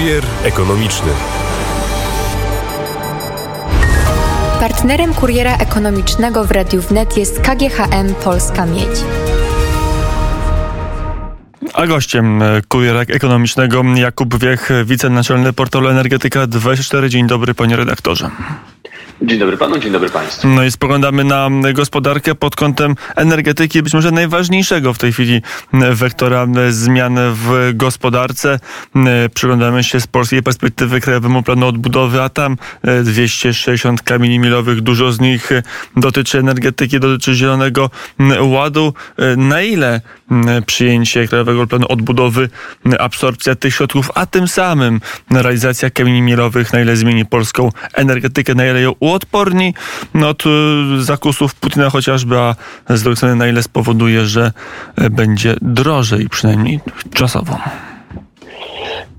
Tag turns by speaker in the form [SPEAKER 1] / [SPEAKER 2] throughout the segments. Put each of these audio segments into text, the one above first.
[SPEAKER 1] Kurier ekonomiczny.
[SPEAKER 2] Partnerem kuriera ekonomicznego w Radiu Wnet jest KGHM Polska Miedź.
[SPEAKER 3] A gościem e, kuriera ekonomicznego Jakub Wiech, wicenaczelny portalu Energetyka 24. Dzień dobry, panie redaktorze.
[SPEAKER 4] Dzień dobry panu, dzień dobry państwu.
[SPEAKER 3] No i spoglądamy na gospodarkę pod kątem energetyki, być może najważniejszego w tej chwili wektora zmian w gospodarce. Przyglądamy się z polskiej perspektywy Krajowemu Planu Odbudowy, a tam 260 kamieni milowych, dużo z nich dotyczy energetyki, dotyczy Zielonego Ładu. Na ile przyjęcie Krajowego Planu Odbudowy, absorpcja tych środków, a tym samym realizacja kamieni milowych, na ile zmieni polską energetykę, na ile ją uodporni od y, zakusów Putina chociażby, a z drugiej strony na ile spowoduje, że e, będzie drożej, przynajmniej czasowo.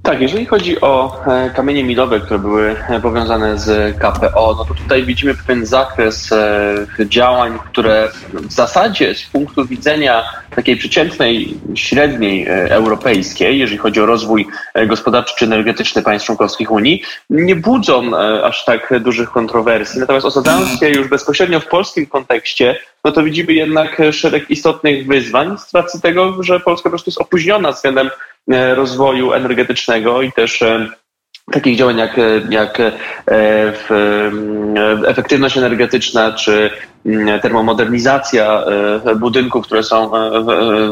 [SPEAKER 4] Tak, jeżeli chodzi o e, kamienie milowe, które były e, powiązane z KPO, no to tutaj widzimy pewien zakres e, działań, które w zasadzie z punktu widzenia takiej przeciętnej, średniej europejskiej, jeżeli chodzi o rozwój gospodarczy czy energetyczny państw członkowskich Unii, nie budzą aż tak dużych kontrowersji. Natomiast osadzając się już bezpośrednio w polskim kontekście, no to widzimy jednak szereg istotnych wyzwań z racji tego, że Polska po prostu jest opóźniona względem E, rozwoju energetycznego i też e, takich działań jak, jak e, efektywność energetyczna czy mm, termomodernizacja budynków, które są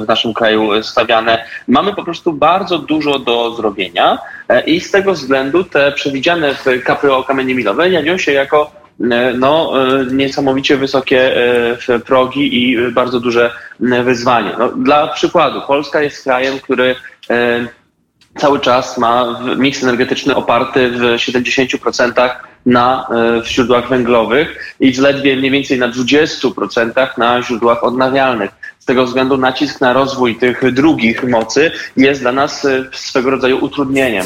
[SPEAKER 4] w naszym kraju stawiane, mamy po prostu bardzo dużo do zrobienia i z tego względu te przewidziane w KPO kamienie milowe jawią się jako no, niesamowicie wysokie progi i bardzo duże wyzwanie. No, dla przykładu, Polska jest krajem, który E, cały czas ma miks energetyczny oparty w 70% na w e, źródłach węglowych i zaledwie mniej więcej na 20% na źródłach odnawialnych. Tego względu nacisk na rozwój tych drugich mocy jest dla nas e, swego rodzaju utrudnieniem.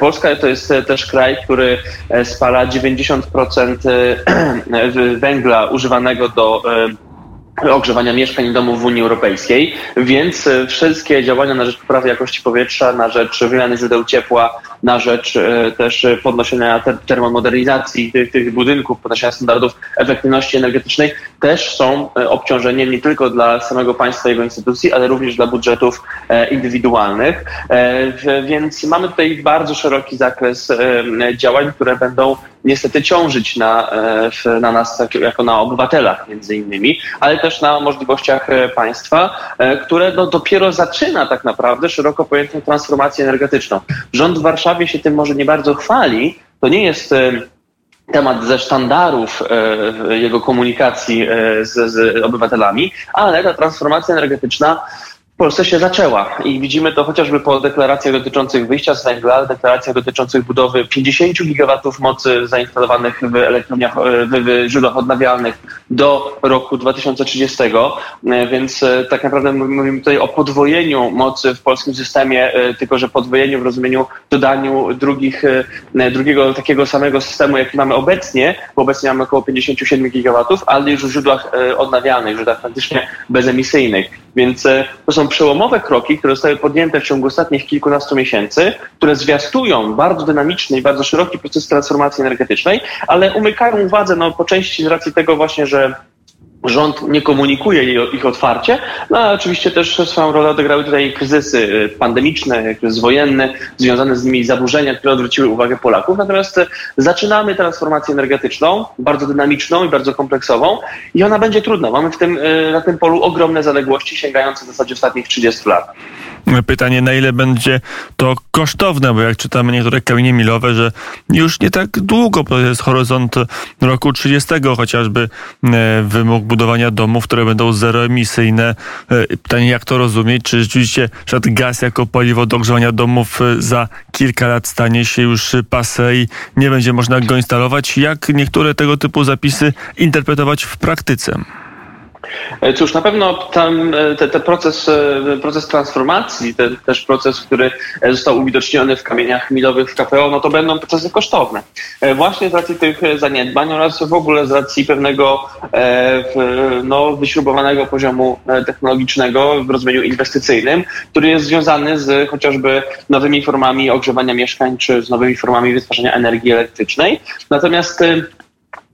[SPEAKER 4] Polska to jest też kraj, który spala 90% węgla używanego do ogrzewania mieszkań i domów w Unii Europejskiej, więc e, wszystkie działania na rzecz poprawy jakości powietrza, na rzecz wymiany źródeł ciepła, na rzecz e, też podnoszenia termomodernizacji tych, tych budynków, podnoszenia standardów efektywności energetycznej też są e, obciążeniem nie tylko dla samego państwa i jego instytucji, ale również dla budżetów indywidualnych. Więc mamy tutaj bardzo szeroki zakres działań, które będą niestety ciążyć na, na nas jako na obywatelach między innymi, ale też na możliwościach państwa, które no dopiero zaczyna tak naprawdę szeroko pojętą transformację energetyczną. Rząd w Warszawie się tym może nie bardzo chwali. To nie jest temat ze sztandarów jego komunikacji z, z obywatelami, ale ta transformacja energetyczna w Polsce się zaczęła i widzimy to chociażby po deklaracjach dotyczących wyjścia z węgla, deklaracjach dotyczących budowy 50 gigawatów mocy zainstalowanych w elektrowniach, w, w źródłach odnawialnych do roku 2030, e, więc e, tak naprawdę mówimy tutaj o podwojeniu mocy w polskim systemie, e, tylko że podwojeniu w rozumieniu dodaniu drugich, drugiego takiego samego systemu, jaki mamy obecnie, bo obecnie mamy około 57 gigawatów, ale już w źródłach odnawialnych, źródłach praktycznie bezemisyjnych. Więc to są przełomowe kroki, które zostały podjęte w ciągu ostatnich kilkunastu miesięcy, które zwiastują bardzo dynamiczny i bardzo szeroki proces transformacji energetycznej, ale umykają uwadze no, po części z racji tego właśnie, że rząd nie komunikuje ich otwarcie, no a oczywiście też swoją rolę odegrały tutaj kryzysy y, pandemiczne, kryzys wojenny, związane z nimi zaburzenia, które odwróciły uwagę Polaków. Natomiast zaczynamy transformację energetyczną, bardzo dynamiczną i bardzo kompleksową i ona będzie trudna. Mamy w tym, y, na tym polu ogromne zaległości sięgające w zasadzie ostatnich 30 lat.
[SPEAKER 3] Pytanie, na ile będzie to kosztowne, bo jak czytamy niektóre kamienie milowe, że już nie tak długo, to jest horyzont roku 30 chociażby e, wymóg budowania domów, które będą zeroemisyjne. E, pytanie, jak to rozumieć? Czy rzeczywiście przykład gaz jako paliwo do ogrzewania domów e, za kilka lat stanie się już pase i nie będzie można go instalować? Jak niektóre tego typu zapisy interpretować w praktyce?
[SPEAKER 4] E, cóż, na pewno ten, e, te, te proces, e, proces transformacji, ten też proces, który został uwidoczniony w kamieniach milowych w KPO, no to będą procesy kosztowne. Właśnie z racji tych zaniedbań oraz w ogóle z racji pewnego no, wyśrubowanego poziomu technologicznego w rozumieniu inwestycyjnym, który jest związany z chociażby nowymi formami ogrzewania mieszkań czy z nowymi formami wytwarzania energii elektrycznej. Natomiast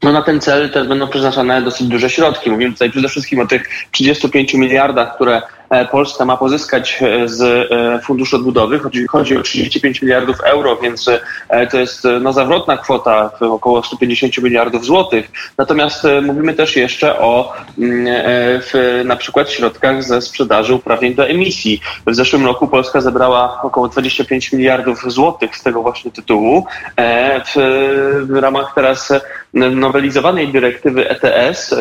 [SPEAKER 4] no na ten cel też będą przeznaczone dosyć duże środki. Mówimy tutaj przede wszystkim o tych 35 miliardach, które E, Polska ma pozyskać e, z e, Funduszu Odbudowy. Chodzi, chodzi o 35 miliardów euro, więc to jest no, zawrotna kwota, około 150 miliardów złotych. Natomiast mówimy też jeszcze o mm, w, na przykład środkach ze sprzedaży uprawnień do emisji. W zeszłym roku Polska zebrała około 25 miliardów złotych z tego właśnie tytułu. W, w ramach teraz nowelizowanej dyrektywy ETS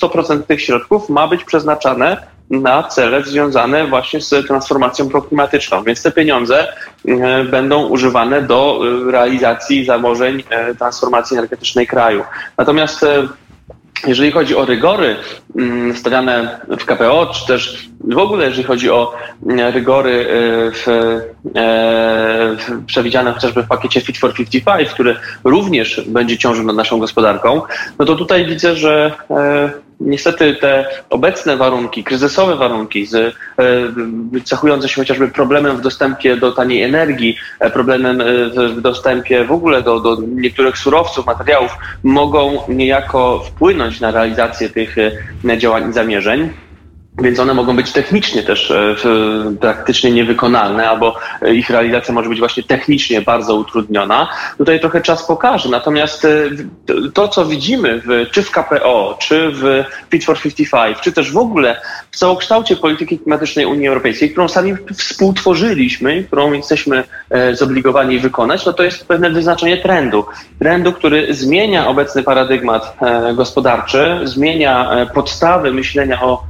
[SPEAKER 4] 100% tych środków ma być przeznaczane na cele związane właśnie z transformacją proklimatyczną. Więc te pieniądze e, będą używane do e, realizacji założeń e, transformacji energetycznej kraju. Natomiast jeżeli chodzi o rygory mm, stawiane w KPO, czy też w ogóle jeżeli chodzi o rygory w, w, przewidziane chociażby w pakiecie Fit for 55, który również będzie ciążył nad naszą gospodarką, no to tutaj widzę, że niestety te obecne warunki, kryzysowe warunki, z, e, cechujące się chociażby problemem w dostępie do taniej energii, e, problemem e, w dostępie w ogóle do, do niektórych surowców, materiałów, mogą niejako wpłynąć na realizację tych działań i zamierzeń. Więc one mogą być technicznie też e, praktycznie niewykonalne, albo e, ich realizacja może być właśnie technicznie bardzo utrudniona. Tutaj trochę czas pokaże. Natomiast e, to, co widzimy w, czy w KPO, czy w Fit for 55, czy też w ogóle w całokształcie polityki klimatycznej Unii Europejskiej, którą sami współtworzyliśmy, którą jesteśmy zobligowani wykonać, no to jest pewne wyznaczenie trendu. Trendu, który zmienia obecny paradygmat gospodarczy, zmienia podstawy myślenia o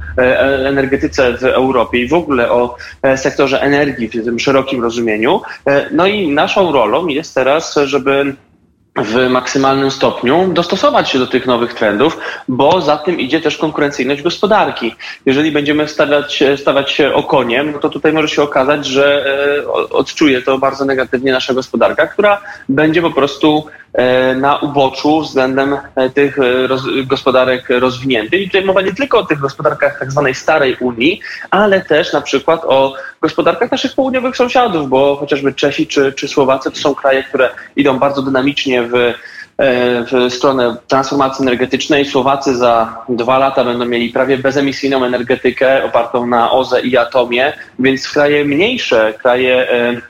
[SPEAKER 4] energetyce w Europie i w ogóle o e, sektorze energii w tym szerokim rozumieniu. E, no i naszą rolą jest teraz, żeby w maksymalnym stopniu dostosować się do tych nowych trendów, bo za tym idzie też konkurencyjność gospodarki. Jeżeli będziemy stawiać, stawać się okoniem, no to tutaj może się okazać, że e, odczuje to bardzo negatywnie nasza gospodarka, która będzie po prostu e, na uboczu względem e, tych roz, gospodarek rozwiniętych. I tutaj mowa nie tylko o tych gospodarkach tak zwanej starej Unii, ale też na przykład o gospodarkach naszych południowych sąsiadów, bo chociażby Czesi czy, czy to są kraje, które idą bardzo dynamicznie w, e, w stronę transformacji energetycznej. Słowacy za dwa lata będą mieli prawie bezemisyjną energetykę opartą na OZE i atomie, więc kraje mniejsze, kraje e,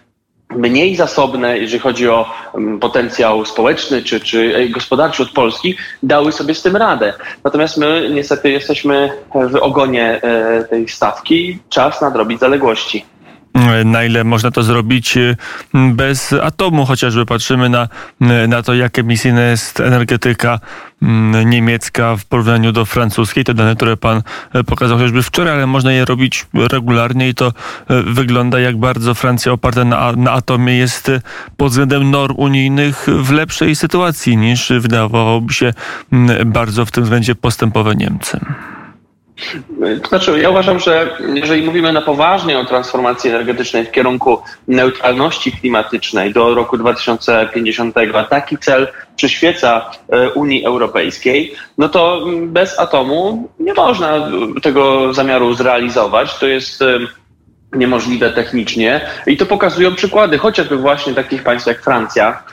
[SPEAKER 4] mniej zasobne, jeżeli chodzi o mm, potencjał społeczny czy, czy e, gospodarczy od Polski, dały sobie z tym radę. Natomiast my niestety jesteśmy w ogonie tej stawki. Czas nadrobić zaległości
[SPEAKER 3] na ile można to zrobić y, bez atomu. Chociażby patrzymy na, na to, jak emisyjna jest energetyka mm, niemiecka w porównaniu do francuskiej. Te dane, które pan e, pokazał chociażby wczoraj, ale można je robić regularnie i to wygląda, jak bardzo Francja oparta na, na atomie jest pod względem norm unijnych w lepszej sytuacji niż wydawałoby się bardzo w tym względzie postępowe Niemcy.
[SPEAKER 4] To znaczy, ja uważam, że jeżeli mówimy na poważnie o transformacji energetycznej w kierunku neutralności klimatycznej do roku 2050, a taki cel przyświeca e, Unii Europejskiej, no to bez atomu nie można tego zamiaru zrealizować. To jest niemożliwe technicznie i to pokazują przykłady chociażby właśnie takich państw jak Francja,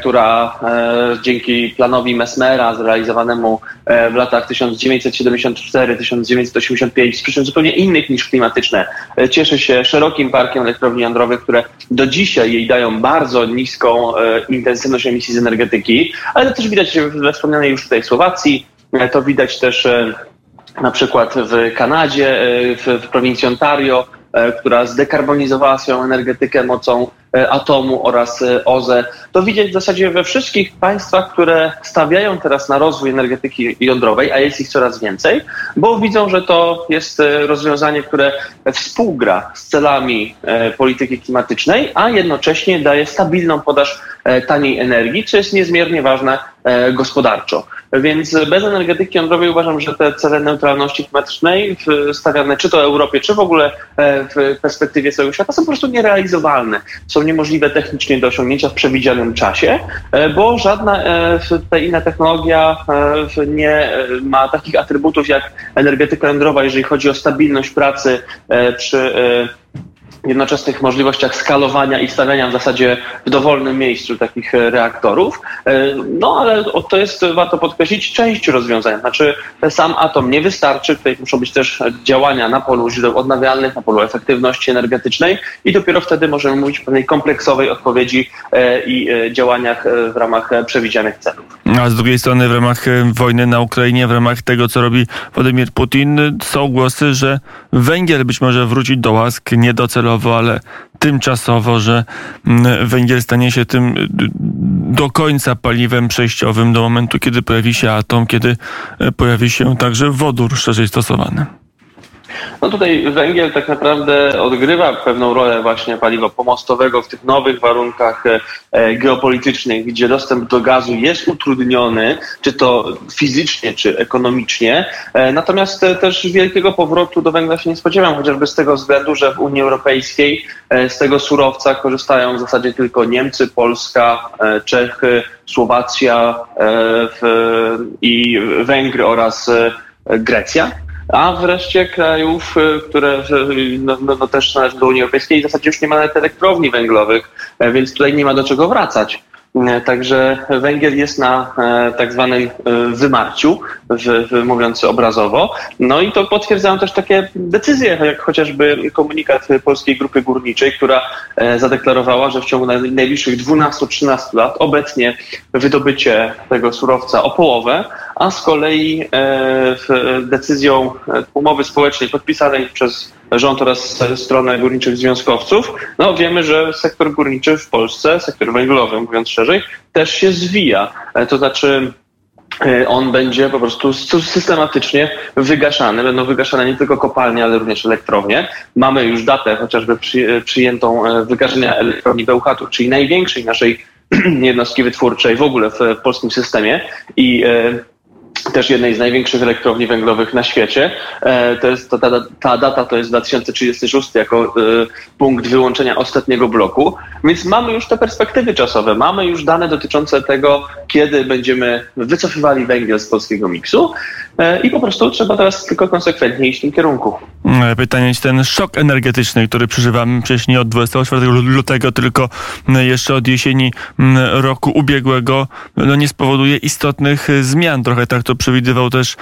[SPEAKER 4] która e, dzięki planowi Mesmera zrealizowanemu e, w latach 1974-1985 z przyczyn zupełnie innych niż klimatyczne, cieszy się szerokim parkiem elektrowni jądrowych, które do dzisiaj jej dają bardzo niską intensywność emisji z energetyki, ale to też widać we wspomnianej już tutaj Słowacji, to widać też na przykład w Kanadzie, w, w prowincji Ontario, E, która zdekarbonizowała swoją energetykę mocą e, atomu oraz e, OZE. To widać w zasadzie we wszystkich państwach, które stawiają teraz na rozwój energetyki jądrowej, a jest ich coraz więcej, bo widzą, że to jest rozwiązanie, które współgra z celami polityki klimatycznej, a jednocześnie daje stabilną podaż taniej energii, co jest niezmiernie ważne gospodarczo. Więc bez energetyki jądrowej uważam, że te cele neutralności klimatycznej stawiane czy to Europie, czy w ogóle w perspektywie całego świata są po prostu nierealizowalne. Są niemożliwe technicznie do osiągnięcia w przewidzianym czasie, bo żadna tutaj inna technologia nie ma takich atrybutów jak energetyka jądrowa, jeżeli chodzi o stabilność pracy przy jednoczesnych możliwościach skalowania i stawiania w zasadzie w dowolnym miejscu takich e, reaktorów. E, no ale to jest, warto podkreślić, część rozwiązania. Znaczy sam atom nie wystarczy, tutaj muszą być też działania na polu źródeł odnawialnych, na polu efektywności energetycznej i dopiero wtedy możemy mówić o pewnej kompleksowej odpowiedzi e, i działaniach w ramach przewidzianych celów.
[SPEAKER 3] A z drugiej strony w ramach wojny na Ukrainie, w ramach tego, co robi Władimir Putin, są głosy, że węgiel być może wrócić do łask ale tymczasowo, że mm, węgiel stanie się tym y, do końca paliwem przejściowym do momentu, kiedy pojawi się atom, kiedy y, pojawi się także wodór szerzej stosowany.
[SPEAKER 4] No tutaj węgiel tak naprawdę odgrywa pewną rolę właśnie paliwa pomostowego w tych nowych warunkach e, e, geopolitycznych, gdzie dostęp do gazu jest utrudniony, czy to fizycznie, czy ekonomicznie. E, natomiast też wielkiego powrotu do węgla się nie spodziewam, chociażby z tego względu, że w Unii Europejskiej z tego surowca korzystają w zasadzie tylko Niemcy, Polska, Czechy, Słowacja i Węgry oraz Grecja a wreszcie krajów, y, które no, no, no też należą do Unii Europejskiej, w zasadzie już nie ma nawet elektrowni węglowych, e, więc tutaj nie ma do czego wracać. E, także węgiel jest na e, tak zwanym wymarciu, mówiąc obrazowo. No i to potwierdzają też takie decyzje, jak chociażby komunikat Polskiej Grupy Górniczej, która zadeklarowała, że w ciągu najbliższych 12-13 lat obecnie wydobycie tego surowca o połowę, a z kolei decyzją umowy społecznej podpisanej przez rząd oraz stronę górniczych związkowców, no wiemy, że sektor górniczy w Polsce, sektor węglowy mówiąc szerzej, też się zwija. E, to znaczy e, on będzie po prostu systematycznie wygaszany. Będą wygaszane nie tylko kopalnie, ale również elektrownie. Mamy już datę chociażby przy, przyjętą e, wygaszenia elektrowni Bełchatów, czyli największej naszej jednostki wytwórczej w ogóle w polskim systemie i też jednej z największych elektrowni węglowych na świecie. E, to jest, to, ta, ta data to jest 2036 jako y, punkt wyłączenia ostatniego bloku, więc mamy już te perspektywy czasowe, mamy już dane dotyczące tego, kiedy będziemy wycofywali węgiel z polskiego miksu e, i po prostu trzeba teraz tylko konsekwentnie iść w tym kierunku.
[SPEAKER 3] Pytanie, czy ten szok energetyczny, który przeżywamy przecież nie od 24 lutego, tylko jeszcze od jesieni roku ubiegłego, no nie spowoduje istotnych zmian. Trochę tak to przewidywał też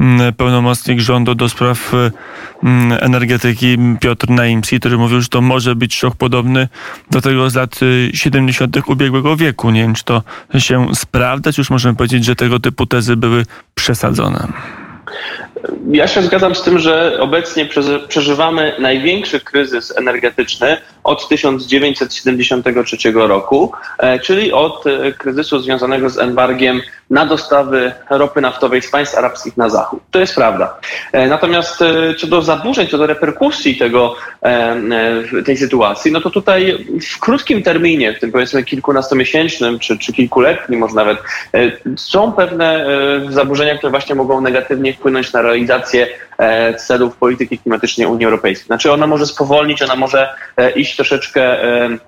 [SPEAKER 3] mm, pełnomocnik rządu do spraw mm, energetyki Piotr Naimski, który mówił, że to może być szok podobny do tego z lat 70. Y, ubiegłego wieku. Nie wiem, czy to się sprawdza, czy już możemy powiedzieć, że tego typu tezy były przesadzone.
[SPEAKER 4] Ja się zgadzam z tym, że obecnie przeżywamy największy kryzys energetyczny od 1973 roku, e, czyli od e, kryzysu związanego z embargiem na dostawy ropy naftowej z państw arabskich na zachód. To jest prawda. E, natomiast co do zaburzeń, co do reperkusji tego, tej sytuacji, no to tutaj w krótkim terminie, w tym powiedzmy kilkunastomiesięcznym czy, czy kilkuletnim może nawet, są pewne zaburzenia, które właśnie mogą negatywnie wpłynąć na realizację e, celów polityki klimatycznej Unii Europejskiej. Znaczy ona może spowolnić, ona może e, iść troszeczkę e,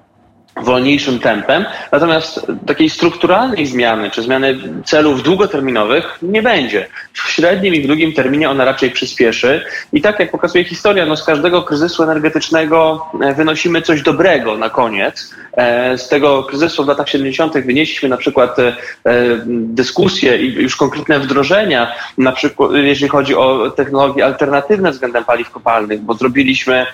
[SPEAKER 4] wolniejszym tempem. Natomiast takiej strukturalnej zmiany, czy zmiany celów długoterminowych nie będzie. W średnim i w długim terminie ona raczej przyspieszy. I tak jak pokazuje historia, no z każdego kryzysu energetycznego wynosimy coś dobrego na koniec. E, z tego kryzysu w latach 70. wynieśliśmy na przykład e, dyskusje i już konkretne wdrożenia, na przykład jeżeli chodzi o technologie alternatywne względem paliw kopalnych, bo zrobiliśmy,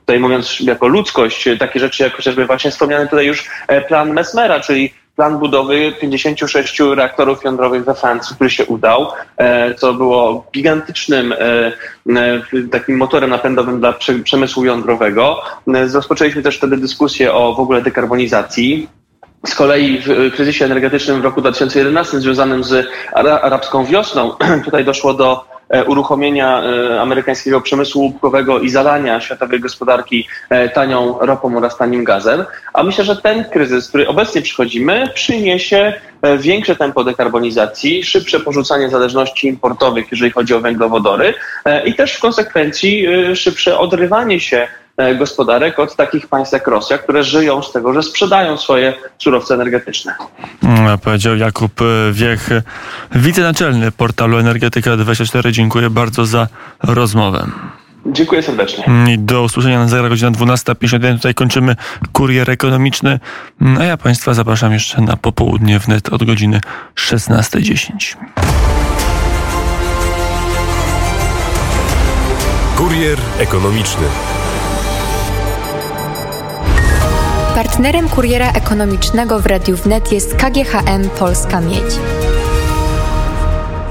[SPEAKER 4] tutaj mówiąc jako ludzkość, takie rzeczy jak chociażby właśnie wspomniany tutaj już e, plan Mesmera, czyli plan budowy 56 reaktorów jądrowych we Francji, który się udał, e, co było gigantycznym e, takim motorem napędowym dla przemysłu jądrowego. Rozpoczęliśmy też wtedy dyskusję o w ogóle dekarbonizacji
[SPEAKER 5] z kolei w kryzysie energetycznym w roku 2011 związanym z arabską wiosną, tutaj doszło do E, uruchomienia e, amerykańskiego przemysłu łupkowego i zalania światowej gospodarki e, tanią ropą oraz tanim gazem. A myślę, że ten kryzys, który obecnie przychodzimy, przyniesie większe tempo dekarbonizacji, szybsze porzucanie zależności importowych, jeżeli chodzi o węglowodory i też w konsekwencji szybsze odrywanie się gospodarek od takich państw jak Rosja, które żyją z tego, że sprzedają swoje surowce energetyczne.
[SPEAKER 3] Mm, powiedział Jakub e, Wiech, wicenaczelny portalu Energetyka24. Dziękuję bardzo za rozmowę.
[SPEAKER 5] Dziękuję serdecznie.
[SPEAKER 3] Mm, I do usłyszenia na zegarach godzina 12.51. Tutaj kończymy kurier ekonomiczny. Mm, a ja Państwa zapraszam jeszcze na popołudnie wnet od godziny 16.10.
[SPEAKER 2] Kurier ekonomiczny. Partnerem kuriera ekonomicznego w Radiu Wnet jest KGHM Polska Miedź.